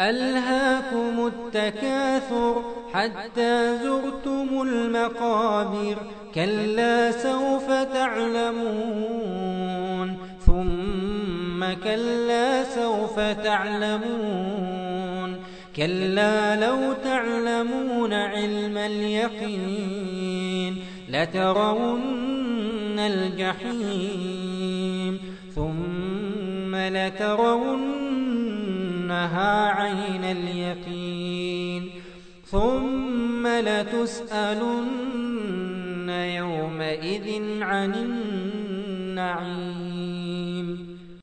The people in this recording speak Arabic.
ألهاكم التكاثر حتى زرتم المقابر كلا سوف تعلمون. ثم كلا سوف تعلمون. كلا لو تعلمون علم اليقين لترون الجحيم. ثم لترونها عين اليقين ثم لتسألن يومئذ عن النعيم